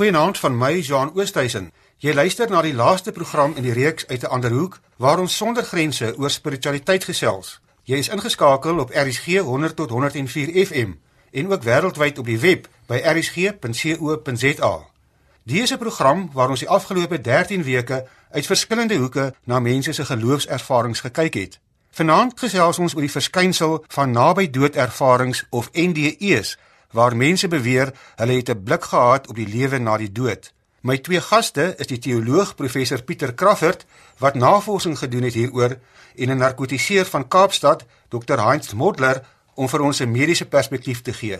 Goeienaand van my, Jean Oosthuizen. Jy luister na die laaste program in die reeks uit 'n ander hoek waar ons sonder grense oor spiritualiteit gesels. Jy is ingeskakel op RSG 100 tot 104 FM en ook wêreldwyd op die web by rsg.co.za. Hier is 'n program waar ons die afgelope 13 weke uit verskillende hoeke na mense se geloofservarings gekyk het. Vanaand gesels ons oor die verskynsel van naby dood ervarings of NDE's waar mense beweer hulle het 'n blik gehad op die lewe na die dood. My twee gaste is die teoloog professor Pieter Crawford wat navorsing gedoen het hieroor en 'n narkotiseer van Kaapstad Dr Heinz Modler om vir ons 'n mediese perspektief te gee.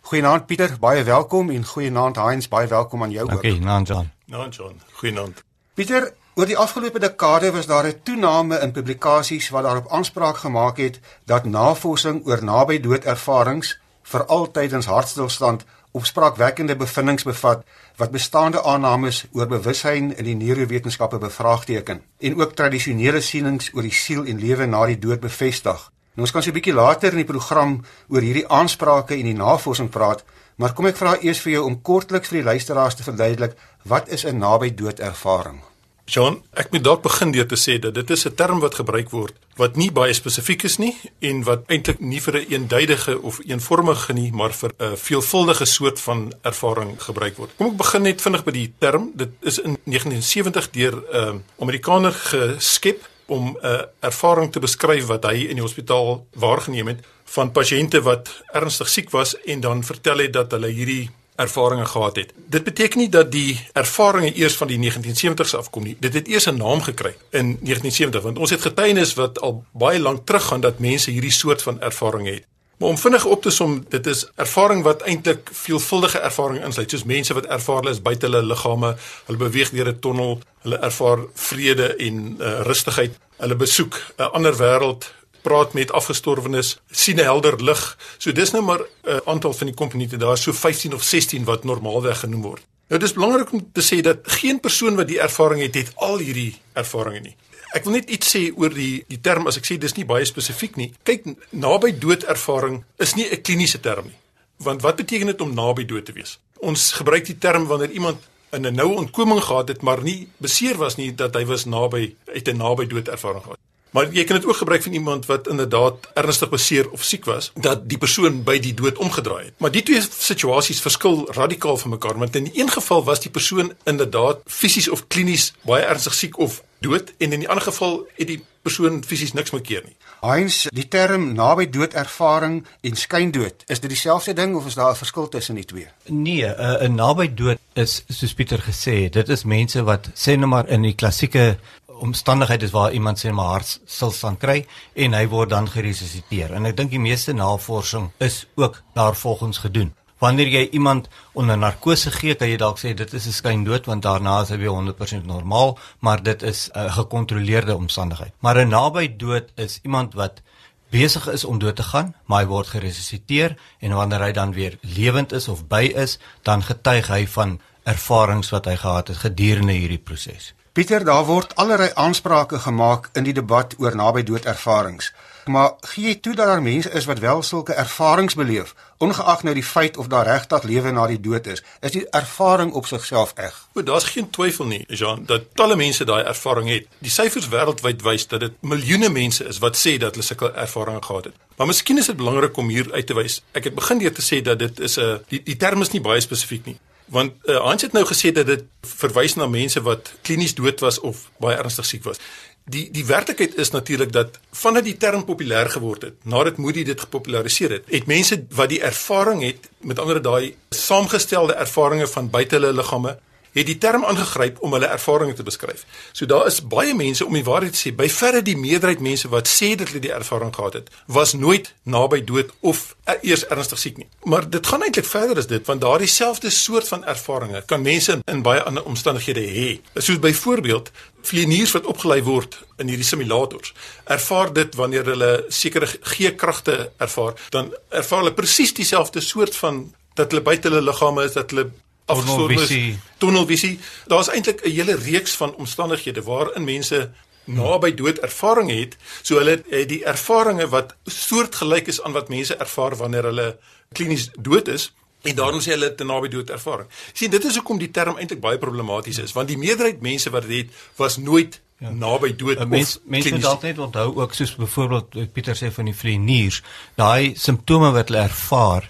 Goeienaand Pieter, baie welkom en goeienaand Heinz, baie welkom aan jou ook. Okay, naam John. Naam John. Goeienaand. Pieter, oor die afgelope dekade was daar 'n toename in publikasies wat daarop aanspraak gemaak het dat navorsing oor naby dood ervarings veral tydens hartstilstand opspraakwekkende bevindinge bevat wat bestaande aannames oor bewussyn in die neurowetenskappe bevraagteken en ook tradisionele sienings oor die siel en lewe na die dood bevestig. Nou ons kan so 'n bietjie later in die program oor hierdie aansprake en die navorsing praat, maar kom ek vra eers vir jou om kortliks vir die luisteraars te verduidelik wat is 'n naby dood ervaring? John, ek moet dalk begin deur te sê dat dit is 'n term wat gebruik word wat nie baie spesifiek is nie en wat eintlik nie vir 'n een eenduidige of eenvormige nie, maar vir 'n veelvuldige soort van ervaring gebruik word. Kom ek begin net vinnig by die term. Dit is in 1970 deur 'n uh, Amerikaner geskep om 'n uh, ervaring te beskryf wat hy in die hospitaal waargeneem het van pasiënte wat ernstig siek was en dan vertel het dat hulle hierdie ervarings gehad het. Dit beteken nie dat die ervarings eers van die 1970s afkom nie. Dit het eers 'n naam gekry in 1970 want ons het getuienis wat al baie lank terug gaan dat mense hierdie soort van ervaring het. Maar om vinnig op te som, dit is ervaring wat eintlik veelvuldige ervaring insluit, soos mense wat ervaar hulle is buite hulle liggame, hulle beweeg deur 'n tonnel, hulle ervaar vrede en uh, rustigheid, hulle besoek 'n ander wêreld, praat met afgestorwenes, sien 'n helder lig. So dis nou maar 'n uh, aantal van die komponente daar, so 15 of 16 wat normaalweg genoem word. Nou dis belangrik om te sê dat geen persoon wat die ervaring het, het al hierdie ervarings nie. Ek wil net iets sê oor die die term as ek sê dis nie baie spesifiek nie. Kyk, naby dood ervaring is nie 'n kliniese term nie. Want wat beteken dit om naby dood te wees? Ons gebruik die term wanneer iemand in 'n noue ontkoming gehad het, maar nie beseer was nie dat hy was naby uit 'n naby dood ervaring gehad. Maar jy kan dit ook gebruik van iemand wat inderdaad ernstig beseer of siek was, dat die persoon by die dood omgedraai het. Maar die twee situasies verskil radikaal van mekaar, want in die een geval was die persoon inderdaad fisies of klinies baie ernstig siek of dood en in die ander geval het die persoon fisies niks meer keer nie. Heinz, die term naby dood ervaring en skyndood, is dit dieselfde ding of is daar 'n verskil tussen die twee? Nee, eh, 'n naby dood is soos Pieter gesê het, dit is mense wat sê nou maar in die klassieke omstandigheid is waar iemand sê maar hartstilstand kry en hy word dan geresusciteer. En ek dink die meeste navorsing is ook daarvolgens gedoen. Wanneer jy iemand onder narkose gee, kan jy dalk sê dit is 'n skyndood want daarna is hy weer 100% normaal, maar dit is 'n gekontroleerde omstandigheid. Maar 'n naby dood is iemand wat besig is om dood te gaan, maar hy word geresusciteer en wanneer hy dan weer lewend is of by is, dan getuig hy van ervarings wat hy gehad het gedurende hierdie proses. Pieter, daar word allerlei aansprake gemaak in die debat oor naby dood ervarings. Maar gee jy toe dat daar mense is wat wel sulke ervarings beleef, ongeag nou die feit of daar regtig lewe na die dood is? Is die ervaring op sigself eg? O, daar's geen twyfel nie, Jean, dat talle mense daai ervaring het. Die syfers wêreldwyd wys dat dit miljoene mense is wat sê dat hulle sulke ervarings gehad het. Maar miskien is dit belangrik om hier uit te wys. Ek het begin deur te sê dat dit is 'n die, die term is nie baie spesifiek nie want uh, Hans het nou gesê dat dit verwys na mense wat klinies dood was of baie ernstig siek was. Die die werklikheid is natuurlik dat vandat die term populêr geword het, nadat Moody dit gepopulariseer het, het mense wat die ervaring het, met ander daai saamgestelde ervarings van buite hulle liggame het die term aangegryp om hulle ervarings te beskryf. So daar is baie mense om die waarheid te sê, by verre die meerderheid mense wat sê dat hulle die ervaring gehad het, was nooit naby dood of eers ernstig siek nie. Maar dit gaan eintlik verder as dit, want daardie selfde soort van ervarings kan mense in baie ander omstandighede hê. Soos byvoorbeeld vlieëniers wat opgelei word in hierdie simulators. Ervaar dit wanneer hulle sekere G-kragte ervaar, dan ervaar hulle presies dieselfde soort van dat hulle buite hulle liggame is dat hulle tunnelvisie. Tunnelvisie. Daar's eintlik 'n hele reeks van omstandighede waarin mense naby dood ervaring het, so hulle het die ervarings wat soortgelyk is aan wat mense ervaar wanneer hulle klinies dood is, En daarom sê hulle te naby dood ervaring. Sien, dit is hoekom die term eintlik baie problematies is, want die meerderheid mense wat dit het, was nooit ja. naby dood of mense moet altyd onthou ook soos byvoorbeeld Pieter sê van die vleeniers, daai simptome wat hulle ervaar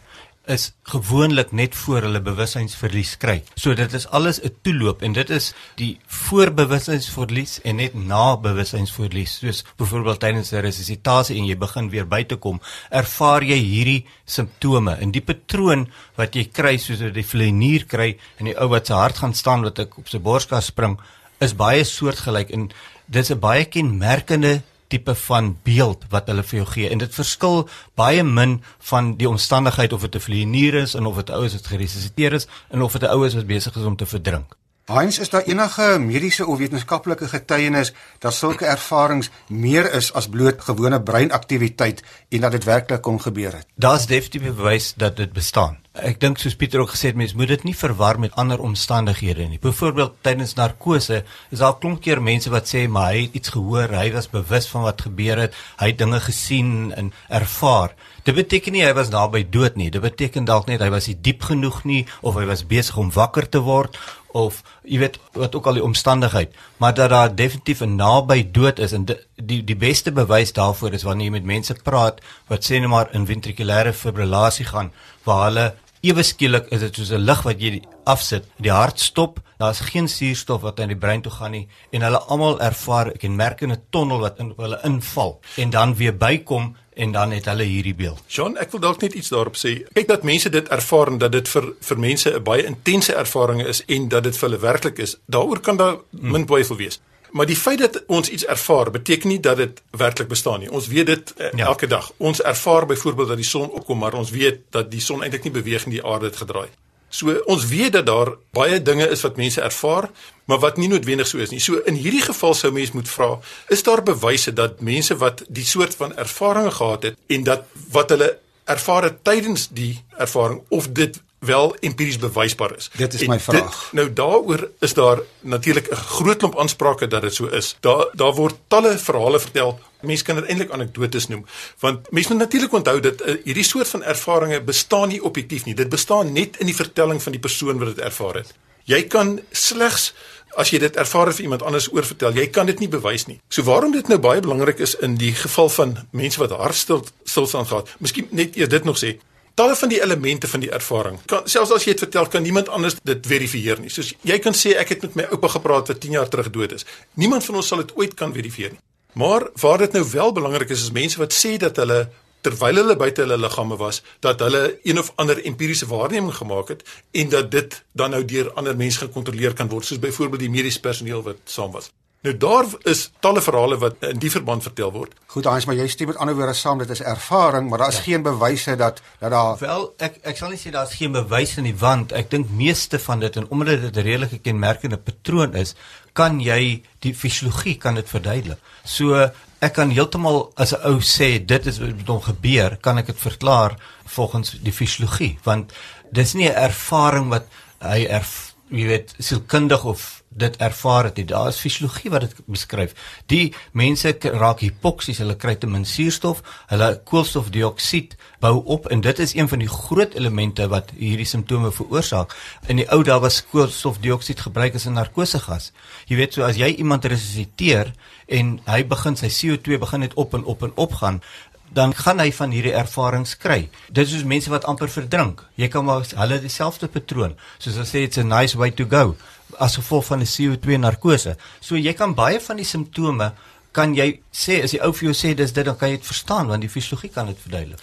is gewoonlik net voor hulle bewussynsverlies kry. So dit is alles 'n toeloop en dit is die voorbewussynsverlies en net na bewussynsverlies. Soos byvoorbeeld tydens 'n resusitasie en jy begin weer buite kom, ervaar jy hierdie simptome en die patroon wat jy kry soos wat die vleenier kry en die ou wat se hart gaan staan wat ek op sy borskas spring is baie soortgelyk en dit is 'n baie kenmerkende tipe van beeld wat hulle vir jou gee en dit verskil baie min van die omstandigheid of dit 'n vleenier is en of dit ou is wat geresusiteer is en of dit 'n ou is wat besig is om te verdrink. Heinz, is daar enige mediese of wetenskaplike getuienis dat sulke ervarings meer is as bloot gewone breinaktiwiteit en dat dit werklik kon gebeur het? Daar's definitief bewys dat dit bestaan. Ek dink soos Pieter ook gesê het, mens moet dit nie verwar met ander omstandighede nie. Byvoorbeeld tydens narkose is daar klomp keer mense wat sê maar hy het iets gehoor, hy was bewus van wat gebeur het, hy het dinge gesien en ervaar. Dit beteken nie hy was naby dood nie. Dit beteken dalk net hy was nie diep genoeg nie of hy was besig om wakker te word of jy weet wat ook al die omstandigheid maar dat daar definitief 'n naby dood is en die die, die beste bewys daarvoor is wanneer jy met mense praat wat sê net maar in ventrikulêre fibrillasie gaan waar hulle ewe skielik is dit soos 'n lig wat jy afsit die hart stop daar's geen suurstof wat in die brein toe gaan nie en hulle almal ervaar ek en merk in 'n tonnel wat in hulle inval en dan weer bykom en dan het hulle hierdie beeld. John, ek wil dalk net iets daarop sê. Kyk dat mense dit ervaar en dat dit vir vir mense 'n baie intense ervaring is en dat dit vir hulle werklik is. Daaroor kan daar hmm. min twyfel wees. Maar die feit dat ons iets ervaar beteken nie dat dit werklik bestaan nie. Ons weet dit uh, ja. elke dag. Ons ervaar byvoorbeeld dat die son opkom, maar ons weet dat die son eintlik nie beweeg en die aarde het gedraai. So ons weet dat daar baie dinge is wat mense ervaar, maar wat nie noodwendig so is nie. So in hierdie geval sou mens moet vra, is daar bewyse dat mense wat die soort van ervarings gehad het en dat wat hulle ervaar het tydens die ervaring of dit wel empiries bewysbaar is. Dit is en my vraag. Dit, nou daaroor is daar natuurlik 'n groot klomp aansprake dat dit so is. Daar daar word talle verhale vertel. Mense kan dit eintlik anekdotes noem, want mense moet natuurlik onthou dat uh, hierdie soort van ervarings bestaan nie objektief nie. Dit bestaan net in die vertelling van die persoon wat dit ervaar het. Jy kan slegs as jy dit ervaar het vir iemand anders oorvertel, jy kan dit nie bewys nie. So waarom dit nou baie belangrik is in die geval van mense wat hartstil stilstand gehad. Miskien net eers dit nog sê talle van die elemente van die ervaring. Kan selfs as jy dit vertel, kan niemand anders dit verifieer nie. Soos jy kan sê ek het met my oupa gepraat wat 10 jaar terug dood is. Niemand van ons sal dit ooit kan verifieer nie. Maar waar dit nou wel belangrik is is mense wat sê dat hulle terwyl hulle buite hulle liggame was, dat hulle een of ander empiriese waarneming gemaak het en dat dit dan nou deur ander mense gekontroleer kan word, soos byvoorbeeld die mediese personeel wat saam was. Nou daar is talle verhale wat in die verband vertel word. Goed, Hans, maar jy stem met ander woorde saam dit is ervaring, maar daar is ja. geen bewyse dat dat daar Wel, ek ek sal nie sê daar's geen bewyse nie, want ek dink meeste van dit en omdat dit 'n redelike kenmerkende patroon is, kan jy die fisiologie kan dit verduidelik. So ek kan heeltemal as 'n ou sê dit is wat hom gebeur, kan ek dit verklaar volgens die fisiologie, want dis nie 'n ervaring wat hy erf, jy weet, sielkundig of dit ervaar het. Daar is fisiologie wat dit beskryf. Die mense raak hipoksies, hulle kry te min suurstof, hulle koolstofdioksied bou op en dit is een van die groot elemente wat hierdie simptome veroorsaak. In die ou daar was koolstofdioksied gebruik as 'n narkosegas. Jy weet so as jy iemand resusciteer en hy begin sy CO2 begin net op en op en op gaan, dan gaan hy van hierdie ervarings kry. Dit is soos mense wat amper verdrink. Jy kan maar hulle dieselfde patroon. Soos hulle sê it's a nice way to go as gevolg van 'n CO2 narkose. So jy kan baie van die simptome kan jy sê as die ou vir jou sê dis dit dan kan jy dit verstaan want die fisiologie kan dit verduidelik.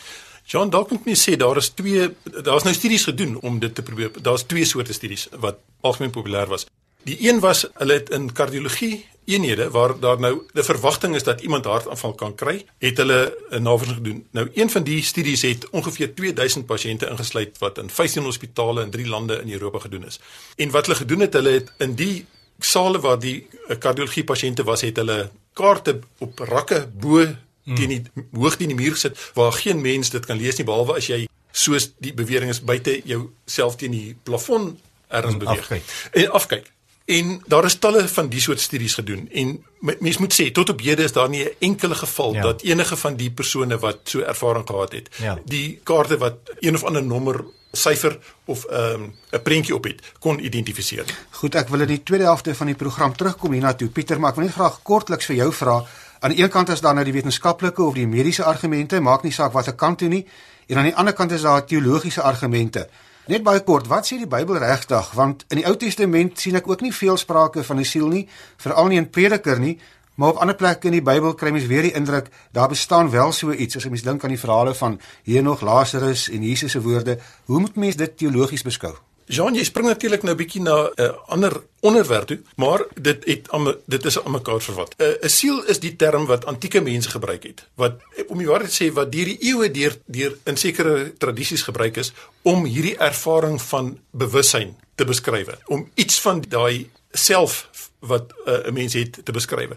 John dalk moet mens sê daar is twee daar's nou studies gedoen om dit te probeer. Daar's twee soorte studies wat algemeen populêr was. Die een was hulle het in kardiologie eenhede waar daar nou 'n verwagting is dat iemand hartaanval kan kry, het hulle 'n navorsing gedoen. Nou een van die studies het ongeveer 2000 pasiënte ingesluit wat in 15 hospitale in 3 lande in Europa gedoen is. En wat hulle gedoen het, hulle het in die sale waar die kardiologie pasiënte was, het hulle kaarte op rakke bo teen die hoog teen die muur gesit waar geen mens dit kan lees nie behalwe as jy soos die bewering is buite jou self teen die plafon erns beweeg. Afkyk. En afkyk. En daar is talle van die soort studies gedoen en mens moet sê tot op hede is daar nie 'n enkele geval ja. dat enige van die persone wat so ervaring gehad het, ja. die kaarte wat een of ander nommer syfer of 'n um, 'n prentjie op het kon identifiseer. Goed, ek wil in die tweede helfte van die program terugkom hiernatoe Pieter, maar ek wil net graag kortliks vir jou vra. Aan die een kant is daar nou die wetenskaplike of die mediese argumente, maak nie saak watter kant toe nie, en aan die ander kant is daar teologiese argumente. Net baie kort, wat sê die Bybel regtig? Want in die Ou Testament sien ek ook nie veel sprake van 'n siel nie, veral nie in Prediker nie, maar op ander plekke in die Bybel kry mens weer die indruk daar bestaan wel so iets as jy mens dink aan die verhale van Henog, Lazarus en Jesus se woorde. Hoe moet mens dit teologies beskou? Jean, jy spring natuurlik nou 'n bietjie na 'n uh, ander onderwerp toe, maar dit het dit is aan mekaar verwant. 'n uh, 'n Siel is die term wat antieke mense gebruik het. Wat om die waarheid sê wat deur die eeue deur deur in sekere tradisies gebruik is om hierdie ervaring van bewussyn te beskryf, om iets van daai self wat uh, 'n mens het te beskryf.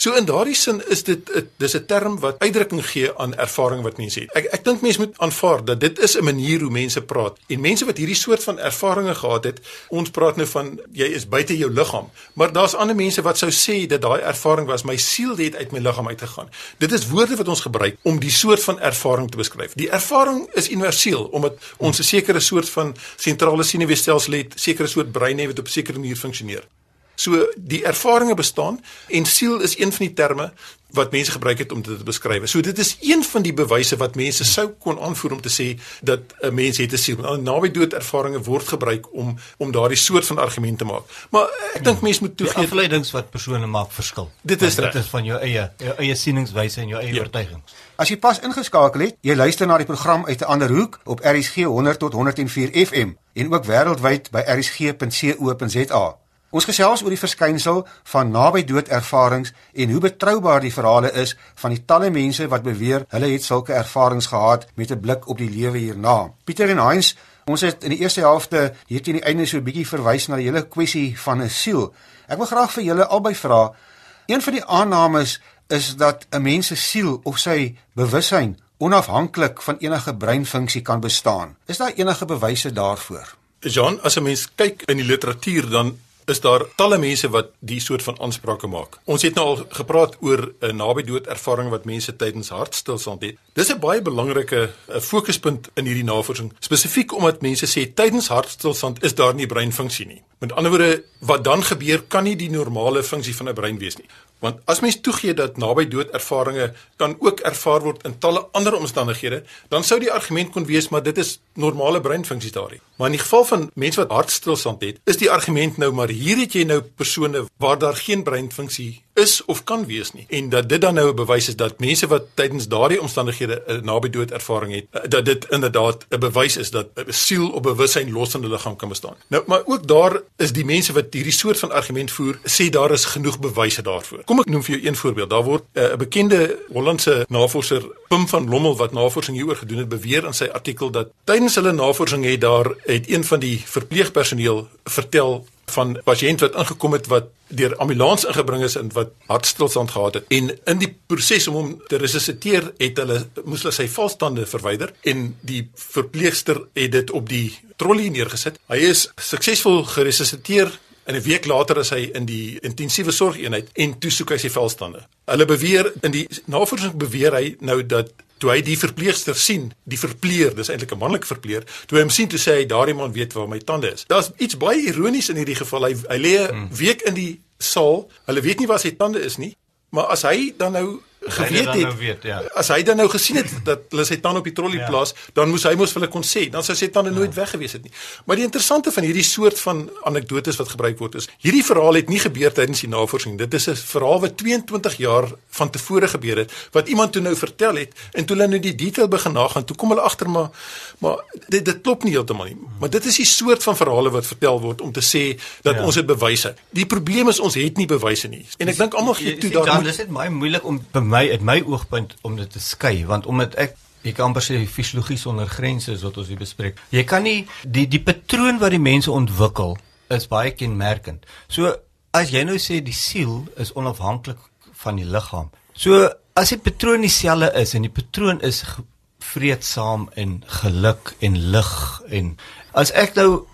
So in daardie sin is dit dis 'n term wat uitdrukking gee aan ervaring wat mense het. Ek ek dink mense moet aanvaar dat dit is 'n manier hoe mense praat. En mense wat hierdie soort van ervarings gehad het, ons praat nou van jy is buite jou liggaam, maar daar's ander mense wat sou sê dat daai ervaring was my siel het uit my liggaam uitgegaan. Dit is woorde wat ons gebruik om die soort van ervaring te beskryf. Die ervaring is universeel omdat ons 'n sekere soort van sentrale senuweestelsel het, sekere soort brein het wat op 'n sekere manier funksioneer. So die ervarings bestaan en siel is een van die terme wat mense gebruik het om dit te beskryf. So dit is een van die bewyse wat mense sou kon aanvoer om te sê dat 'n mens het 'n siel. Nou naby dood ervarings word gebruik om om daardie soort van argument te maak. Maar ek dink mense moet toegee afleidings wat persone maak verskil. Dit is dit is van jou eie jou eie sieningswyse en jou eie ja. oortuigings. As jy pas ingeskakel het, jy luister na die program uit 'n ander hoek op RSG 100 tot 104 FM en ook wêreldwyd by rsg.co.za. Ons gesels oor die verskynsel van naby dood ervarings en hoe betroubaar die verhale is van die talle mense wat beweer hulle het sulke ervarings gehad met 'n blik op die lewe hierna. Pieter en Heinz, ons het in die eerste helfte hier teen die einde so 'n bietjie verwys na die hele kwessie van 'n siel. Ek wil graag vir julle albei vra. Een van die aannames is dat 'n mens se siel of sy bewussyn onafhanklik van enige breinfunksie kan bestaan. Is daar enige bewyse daarvoor? Jean, as 'n mens kyk in die literatuur dan is daar talle mense wat die soort van aansprake maak. Ons het nou al gepraat oor 'n naby dood ervaring wat mense tydens hartstilstand het. Dis 'n baie belangrike eh, fokuspunt in hierdie navorsing, spesifiek omdat mense sê tydens hartstilstand is daar nie breinfunksie nie. Met ander woorde, wat dan gebeur kan nie die normale funksie van 'n brein wees nie. Want as mens toegee dat naby dood ervarings kan ook ervaar word in talle ander omstandighede, dan sou die argument kon wees maar dit is normale breinfunksies daarin. Maar in die geval van mense wat hartstilstand het, is die argument nou maar hier het jy nou persone waar daar geen breinfunksie is of kan wees nie en dat dit dan nou 'n bewys is dat mense wat tydens daardie omstandighede 'n naby dood ervaring het eh, dat dit inderdaad 'n bewys is dat 'n siel op bewussyn los in 'n liggaam kan bestaan. Nou maar ook daar is die mense wat hierdie soort van argument voer, sê daar is genoeg bewyse daarvoor. Kom ek noem vir jou een voorbeeld. Daar word eh, 'n uh, bekende Hollandse navorser Pim van Lommel wat navorsing hieroor gedoen het, beweer in sy artikel dat tydens hulle navorsing het daar het een van die verpleegpersoneel vertel van pasiënt wat ingekom het wat deur ambulans ingebring is en wat hartstilstand gehad het. En in die proses om hom te resusciteer het hulle moes hulle sy valstande verwyder en die verpleegster het dit op die trolly neergesit. Hy is suksesvol geresusciteer en 'n week later is hy in die intensiewe sorgeenheid en toe soek hy sy valstande hulle beweer in die navorsing beweer hy nou dat toe hy die verpleegster sien, die verpleer, dis eintlik 'n manlike verpleer, toe hy hom sien toe sê hy daardie man weet waar my tande is. Daar's iets baie ironies in hierdie geval. Hy hy lê 'n hmm. week in die saal. Hulle weet nie waar sy tande is nie, maar as hy dan nou geweet het, nou weet, ja. as hy dan nou gesien het dat hulle sy tande op die trolly ja. plaas, dan moes hy mos vir hulle kon sê, dan sou sy tande ja. nooit weg gewees het nie. Maar die interessante van hierdie soort van anekdotes wat gebruik word is, hierdie verhaal het nie gebeur tydens die navorsing. Dit is 'n verhaal wat 22 jaar van tevore gebeur het wat iemand toe nou vertel het en toe hulle nou die detail begin nagaan, toe kom hulle agter maar maar dit dit klop nie heeltemal nie. Maar dit is die soort van verhale wat vertel word om te sê dat ja. ons het bewyse. Die probleem is ons het nie bewyse nie. En ek dink almal gee toe daar Dis net baie moeilik om my uit my oogpunt om dit te skei want omdat ek ek kan amper sê fisiologie sonder grense is wat ons hier bespreek. Jy kan nie die die patroon wat die mense ontwikkel is baie kenmerkend. So as jy nou sê die siel is onafhanklik van die liggaam. So as die patroon dieselfde is en die patroon is vreedsaam en geluk en lig en as ek nou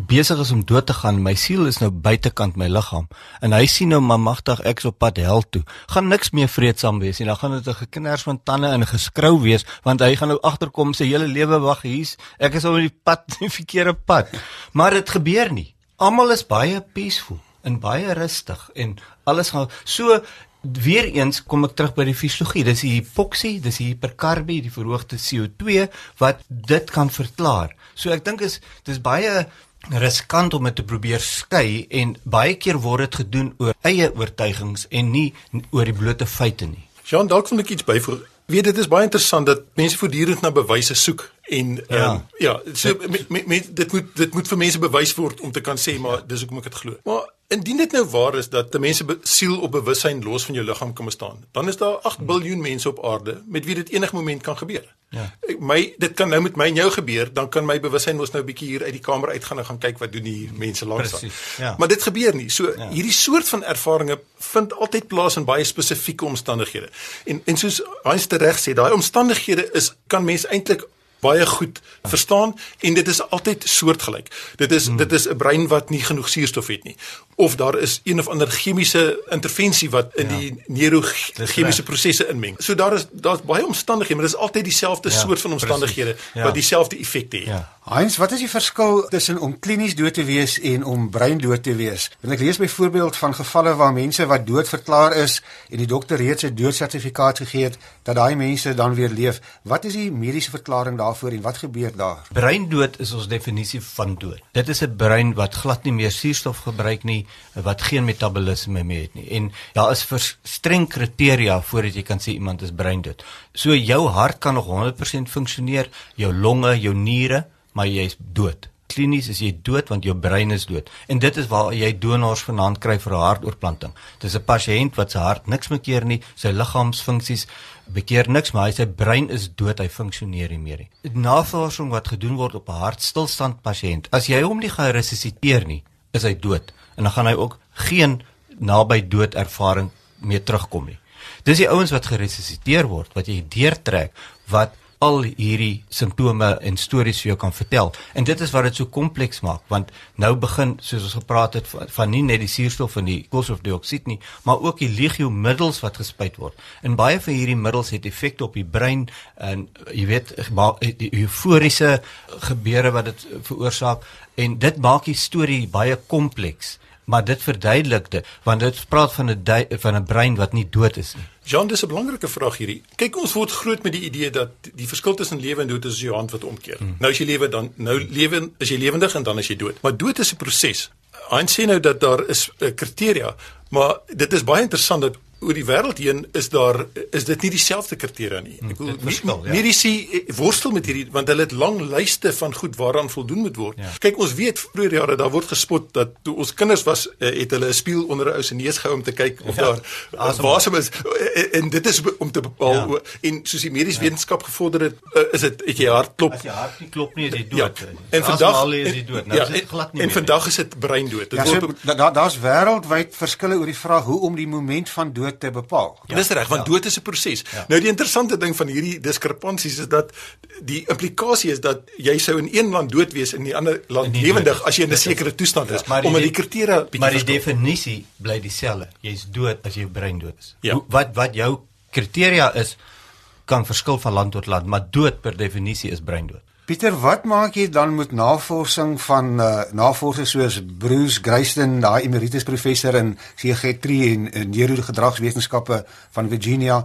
besig is om dood te gaan. My siel is nou buitekant my liggaam en hy sien nou maar magtig ek is op pad hel toe. Gaan niks meer vreedsaam wees nie. Dan gaan dit 'n geknars van tande en geskrou wees want hy gaan nou agterkom sy hele lewe wag hier's ek is op die pad die verkeerde pad. Maar dit gebeur nie. Almal is baie peaceful en baie rustig en alles gaan so Weereens kom ek terug by die fisiologie. Dis die hipoksie, dis die hiperkarbie, die verhoogde CO2 wat dit kan verklaar. So ek dink is dis baie riskant om dit te probeer skei en baie keer word dit gedoen oor eie oortuigings en nie oor die blote feite nie. Jean, dalk wil ek iets byvoeg. Weet dit is baie interessant dat mense voortdurend na bewyse soek en ja, um, ja so met, met, met, dit moet dit moet vir mense bewys word om te kan sê maar ja. dis hoekom ek dit glo. Maar Indien dit nou waar is dat 'n mens se siel op bewussyn los van jou liggaam kan bestaan, dan is daar 8 miljard mense op aarde met wie dit enige oomblik kan gebeur. Ja. My dit kan nou met my en jou gebeur, dan kan my bewussyn mos nou 'n bietjie hier uit die kamer uitgaan en gaan kyk wat doen die mense langs daar. Ja. Maar dit gebeur nie. So ja. hierdie soort van ervarings vind altyd plaas in baie spesifieke omstandighede. En en soos Hans tereg sê, daai omstandighede is kan mens eintlik baie goed verstaan en dit is altyd soortgelyk. Dit is hmm. dit is 'n brein wat nie genoeg suurstof het nie of daar is een of ander chemiese intervensie wat in ja. die neurochemiese prosesse inmeng. So daar is daar's baie omstandighede, maar dit is altyd dieselfde ja, soort van omstandighede ja. wat dieselfde effekte het. Ja. Heinz, wat is die verskil tussen om klinies dood te wees en om breindood te wees? Want ek lees byvoorbeeld van gevalle waar mense wat dood verklaar is en die dokter reeds 'n doodsertifikaat gegee het dat daai mense dan weer leef. Wat is die mediese verklaring daarvoor en wat gebeur daar? Breindood is ons definisie van dood. Dit is 'n brein wat glad nie meer suurstof gebruik nie wat geen metabolisme meer het nie. En daar is streng kriteria voordat jy kan sê iemand is breindood. So jou hart kan nog 100% funksioneer, jou longe, jou niere, maar jy's dood. Klinies is jy dood want jou brein is dood. En dit is waar jy donors vanaand kry vir 'n hartoortplanting. Dis 'n pasiënt wat se hart niks meer keer nie, sy liggaamsfunksies bekeer niks, maar hy sy brein is dood, hy funksioneer nie meer nie. Navorsing wat gedoen word op 'n hartstilstand pasiënt, as jy hom nie geresusciteer nie, is hy dood en dan gaan hy ook geen naby dood ervaring meer terugkom nie. Dis die ouens wat geresusciteer word wat jy deurtrek wat al hierdie simptome en stories vir jou kan vertel. En dit is wat dit so kompleks maak want nou begin soos ons gepraat het van, van nie net die suurstof en die koolstofdioksied nie, maar ook die legio-middels wat gespuit word. En baie van hierdie middels het effekte op die brein en jy weet die euforiese gebeure wat dit veroorsaak en dit maak die storie baie kompleks maar dit verduidelik dit want dit praat van 'n van 'n brein wat nie dood is nie. Jean, dis 'n belangrike vraag hierdie. Kyk, ons word groot met die idee dat die verskil tussen lewe en dood is jou hand wat omkeer. Hmm. Nou as jy lewe dan nou lewe is jy lewendig en dan is jy dood. Maar dood is 'n proses. Hy sê nou dat daar is 'n uh, kriteria, maar dit is baie interessant dat oor die wêreld heen is daar is dit nie dieselfde kriteria nie. Ek wil verskil, ja. mediese ja. worstel met hierdie want hulle het lang lyste van goed waaraan voldoen moet word. Ja. Kyk, ons weet vroeër jare daar word gespot dat toe ons kinders was, eh, het hulle 'n spieël onder 'n ou se neus gehou om te kyk of ja. daar wasem is eh, en dit is om te bepaal ja. en soos die mediese ja. wetenskap gevorder het, eh, is dit het jy hart klop. As jy hart nie klop nie, is jy dood. Ja. En vandag is jy dood. Nou ja, is dit glad nie. En vandag is dit breindood. Dit ja, so, daar daar's wêreldwyd verskille oor die vraag hoe om die moment van dood te bepaal. Ja. Dis reg, want ja. dood is 'n proses. Ja. Nou die interessante ding van hierdie diskrepansies is dat die implikasie is dat jy sou in een land dood wees en in die ander land lewendig as jy in 'n sekere toestand is. Ja, omdat die kriteria Maar die definisie bly dieselfde. Jy's dood as jou brein dood is. Ja. Hoe, wat wat jou kriteria is kan verskil van land tot land, maar dood per definisie is brein dood. Pieter, wat maak jy dan met navorsing van uh, navorsers soos Bruce Greyston, daai emeritus professor in psigiatrie en, en neurogedragswetenskappe van Virginia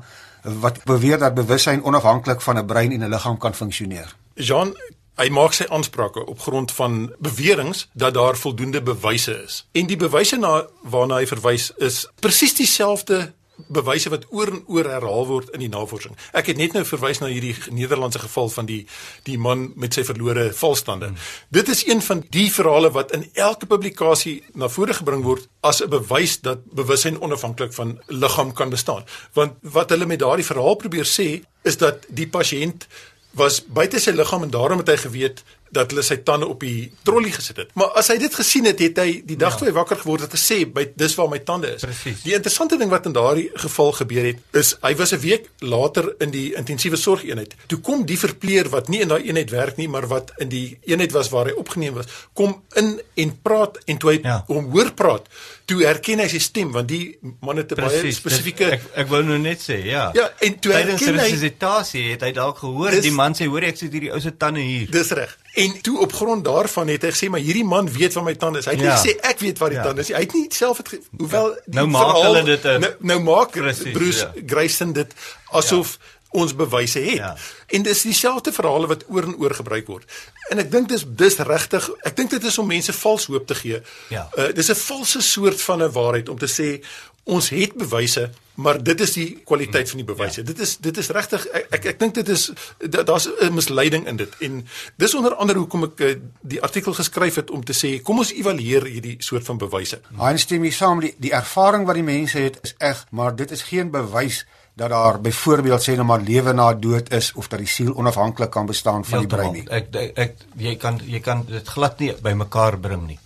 wat beweer dat bewussyn onafhanklik van 'n brein en 'n liggaam kan funksioneer? Jean Hy maak sy aansprake op grond van beweringe dat daar voldoende bewyse is. En die bewyse na waarna hy verwys is presies dieselfde bewyse wat oor en oor herhaal word in die navorsing. Ek het net nou verwys na hierdie Nederlandse geval van die die man met sy verlore valstande. Hmm. Dit is een van die verhale wat in elke publikasie na vore gebring word as 'n bewys dat bewussyn onafhanklik van liggaam kan bestaan. Want wat hulle met daardie verhaal probeer sê is dat die pasiënt was buite sy liggaam en daarom het hy geweet dat hulle sy tande op die trolly gesit het. Maar as hy dit gesien het, het hy die dag ja. toe hy wakker geword het gesê, "By dis waar my tande is." Precies. Die interessante ding wat in daardie geval gebeur het, is hy was 'n week later in die intensiewe sorgeenheid. Toe kom die verpleer wat nie in daai eenheid werk nie, maar wat in die eenheid was waar hy opgeneem was, kom in en praat en toe hy Ja. hom hoor praat, toe herken hy sy stem want die man het 'n baie spesifieke Dit- ek ek wou nou net sê, ja. Ja, en toe tydens herken hy resusitasie het hy dalk gehoor Dis- die man sê hoor ek sit hierdie ou se tande hier. Dis reg. En toe op grond daarvan het hy gesê maar hierdie man weet waar my tande is. Hy het Ja. nie gesê ek weet waar die Ja. tande is. Hy het nie self het hoewel die Nou maak verhaal- hulle dit nou, nou maak Presies, Bruce ja. Grayson dit asof ons bewyse het. Ja. En dis dieselfde verhale wat oor en oor gebruik word. En ek dink dis dis regtig, ek dink dit is om mense vals hoop te gee. Ja. Uh, dis 'n valse soort van 'n waarheid om te sê ons het bewyse, maar dit is die kwaliteit van die bewyse. Ja. Dit is dit is regtig ek ek, ek dink dit is da- daar's 'n misleiding in dit. En dis onder andere hoekom ek uh, die artikel geskryf het om te sê kom ons evalueer hierdie soort van bewyse. Hy stem hier saam die die ervaring wat die mense het is eg, maar dit is geen bewys dat daar byvoorbeeld sê nou maar lewe na dood is of dat die siel onafhanklik kan bestaan van die brein nie. Ek, ek ek jy kan jy kan dit glad nie bymekaar bring nie.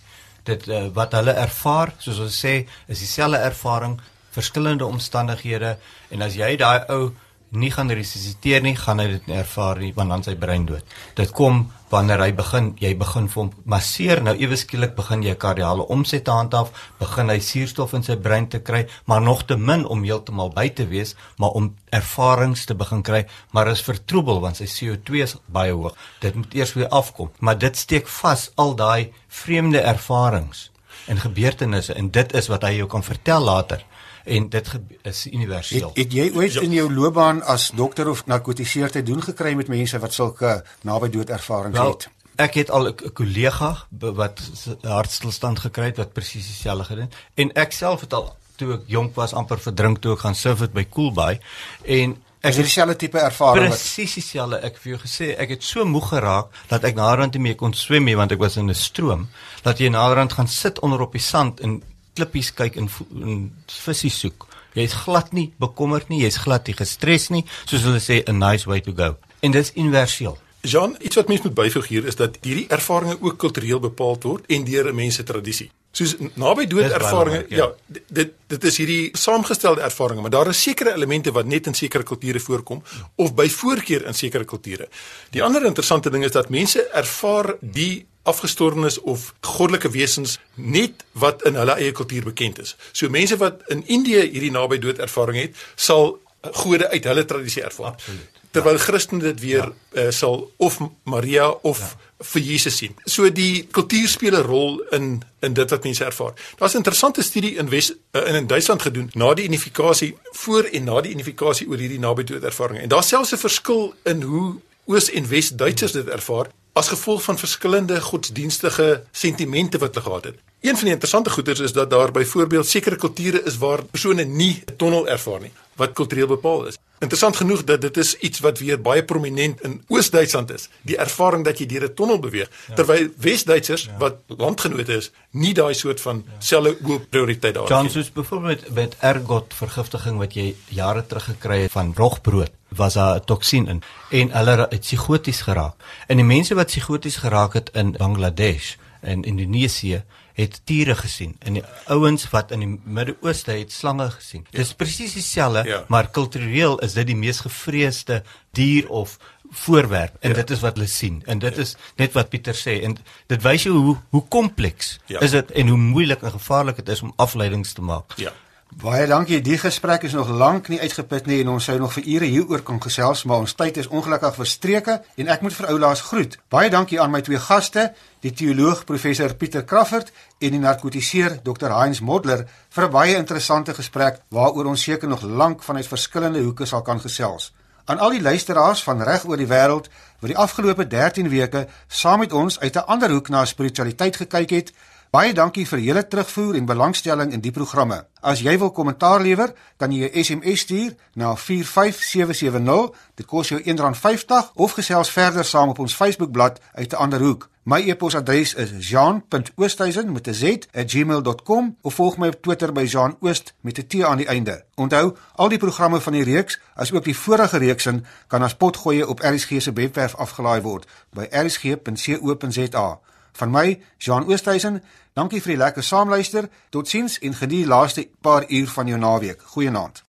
Dit uh, wat hulle ervaar, soos ons sê, is dieselfde ervaring, verskillende omstandighede en as jy daai ou nie gaan resusciteer nie, gaan hy dit ervaar nie want dan sy brein dood. Dit kom wanneer hy begin, jy begin vir hom masseer, nou ewe skielik begin jy kardiale omset te handhaaf, begin hy suurstof in sy brein te kry, maar nog te min om heeltemal by te wees, maar om ervarings te begin kry, maar is vertroebel want sy CO2 is baie hoog. Dit moet eers weer afkom, maar dit steek vas al daai vreemde ervarings en gebeurtenisse. En dit is wat hy jou kan vertel later en dit is universeel. Het, het jy ooit in jou loopbaan as dokter of narkotiseer te doen gekry met mense wat sulke naby dood ervarings Wel, het? ek het al 'n kollega wat hartstilstand gekry het wat presies dieselfde gedoen en ek self het al toe ek jonk was amper verdrink toe ek gaan surf het by Coolbay en Is ek dit dieselfde tipe ervaring presies dieselfde ek het vir jou gesê ek het so moeg geraak dat ek naderhand nie meer kon swem nie want ek was in 'n stroom dat jy naderhand gaan sit onder op die sand en klippies kyk en, en visse soek. Jy's glad nie bekommerd nie jy's glad nie gestres nie soos hulle sê a nice way to go. En dit is universeel. Jean, iets wat mense moet byvoeg hier is dat hierdie ervarings ook kultureel bepaal word en deur 'n mens se tradisie. Soos naby dood ervarings, ja, ja. dit dit is hierdie saamgestelde ervarings, maar daar is sekere elemente wat net in sekere kulture voorkom of by voorkeur in sekere kulture. Die ander interessante ding is dat mense ervaar die afgestorwenes of goddelike wesens net wat in hulle eie kultuur bekend is. So mense wat in Indië hierdie naby dood ervaring het, sal gode uit hulle tradisie ervaar. Absoluut. Terwyl Christene dit weer ja. uh, sal of Maria of ja. vir Jesus sien. So die kultuur speel 'n rol in in dit wat mense ervaar. Daar's 'n interessante studie in Wes uh, in in Duitsland gedoen na die unifikasie voor en na die unifikasie oor hierdie nabydood ervaring. En daar's selfs 'n verskil in hoe Oos en Wes Duitsers dit ervaar as gevolg van verskillende godsdienstige sentimente wat hulle gehad het. Een van die interessante goeters is dat daar byvoorbeeld sekere kulture is waar persone nie 'n tonnel ervaar nie, wat kultureel bepaal is. Interessant genoeg dat dit is iets wat weer baie prominent in Oos-Duitsland is, die ervaring dat jy deur 'n tonnel beweeg, ja. terwyl Wes-Duitsers ja. wat landgenote is, nie daai soort van selfe hoë prioriteit daar het. soos byvoorbeeld met ergot vergiftiging wat jy jare terug gekry het van rogbrood was daar 'n toksien in en hulle het psigoties geraak. En die mense wat psigoties geraak het in Bangladesh en Indonesië het tiere gesien en die ouens wat in die Midde-Ooste het slange gesien. Ja. Dis presies dieselfde, Ja. maar kultureel is dit die mees gevreesde dier of voorwerp en ja. dit is wat hulle sien en dit ja. is net wat Pieter sê en dit wys jou hoe hoe kompleks ja. is dit en hoe moeilik en gevaarlik dit is om afleidings te maak. Ja. Baie dankie. Die gesprek is nog lank nie uitgeput nie en ons sou nog vir ure hieroor kon gesels, maar ons tyd is ongelukkig verstreke en ek moet vir oulaas groet. Baie dankie aan my twee gaste, die teoloog professor Pieter Crawford en die narkotiseer Dr. Heinz Modler vir 'n baie interessante gesprek waaroor ons seker nog lank vanuit verskillende hoeke sal kan gesels. Aan al die luisteraars van reg oor die wêreld wat die afgelope 13 weke saam met ons uit 'n ander hoek na spiritualiteit gekyk het, Baie dankie vir julle terugvoer en belangstelling in die programme. As jy wil kommentaar lewer, kan jy 'n SMS stuur na 45770. Dit kos jou R1.50 of gesels verder saam op ons Facebookblad uit 'n ander hoek. My e-posadres is jean.oosthuizen met 'n z@gmail.com of volg my op Twitter by jeanoost met 'n t aan die einde. Onthou, al die programme van die reeks, asook die vorige reeksin, kan as potgoeie op RSG se webwerf afgelaai word by rsg.co.za. Van my, Jean Oosthuizen, dankie vir die lekker saamluister. Totsiens en geniet die laaste paar uur van jou naweek. Goeienaand.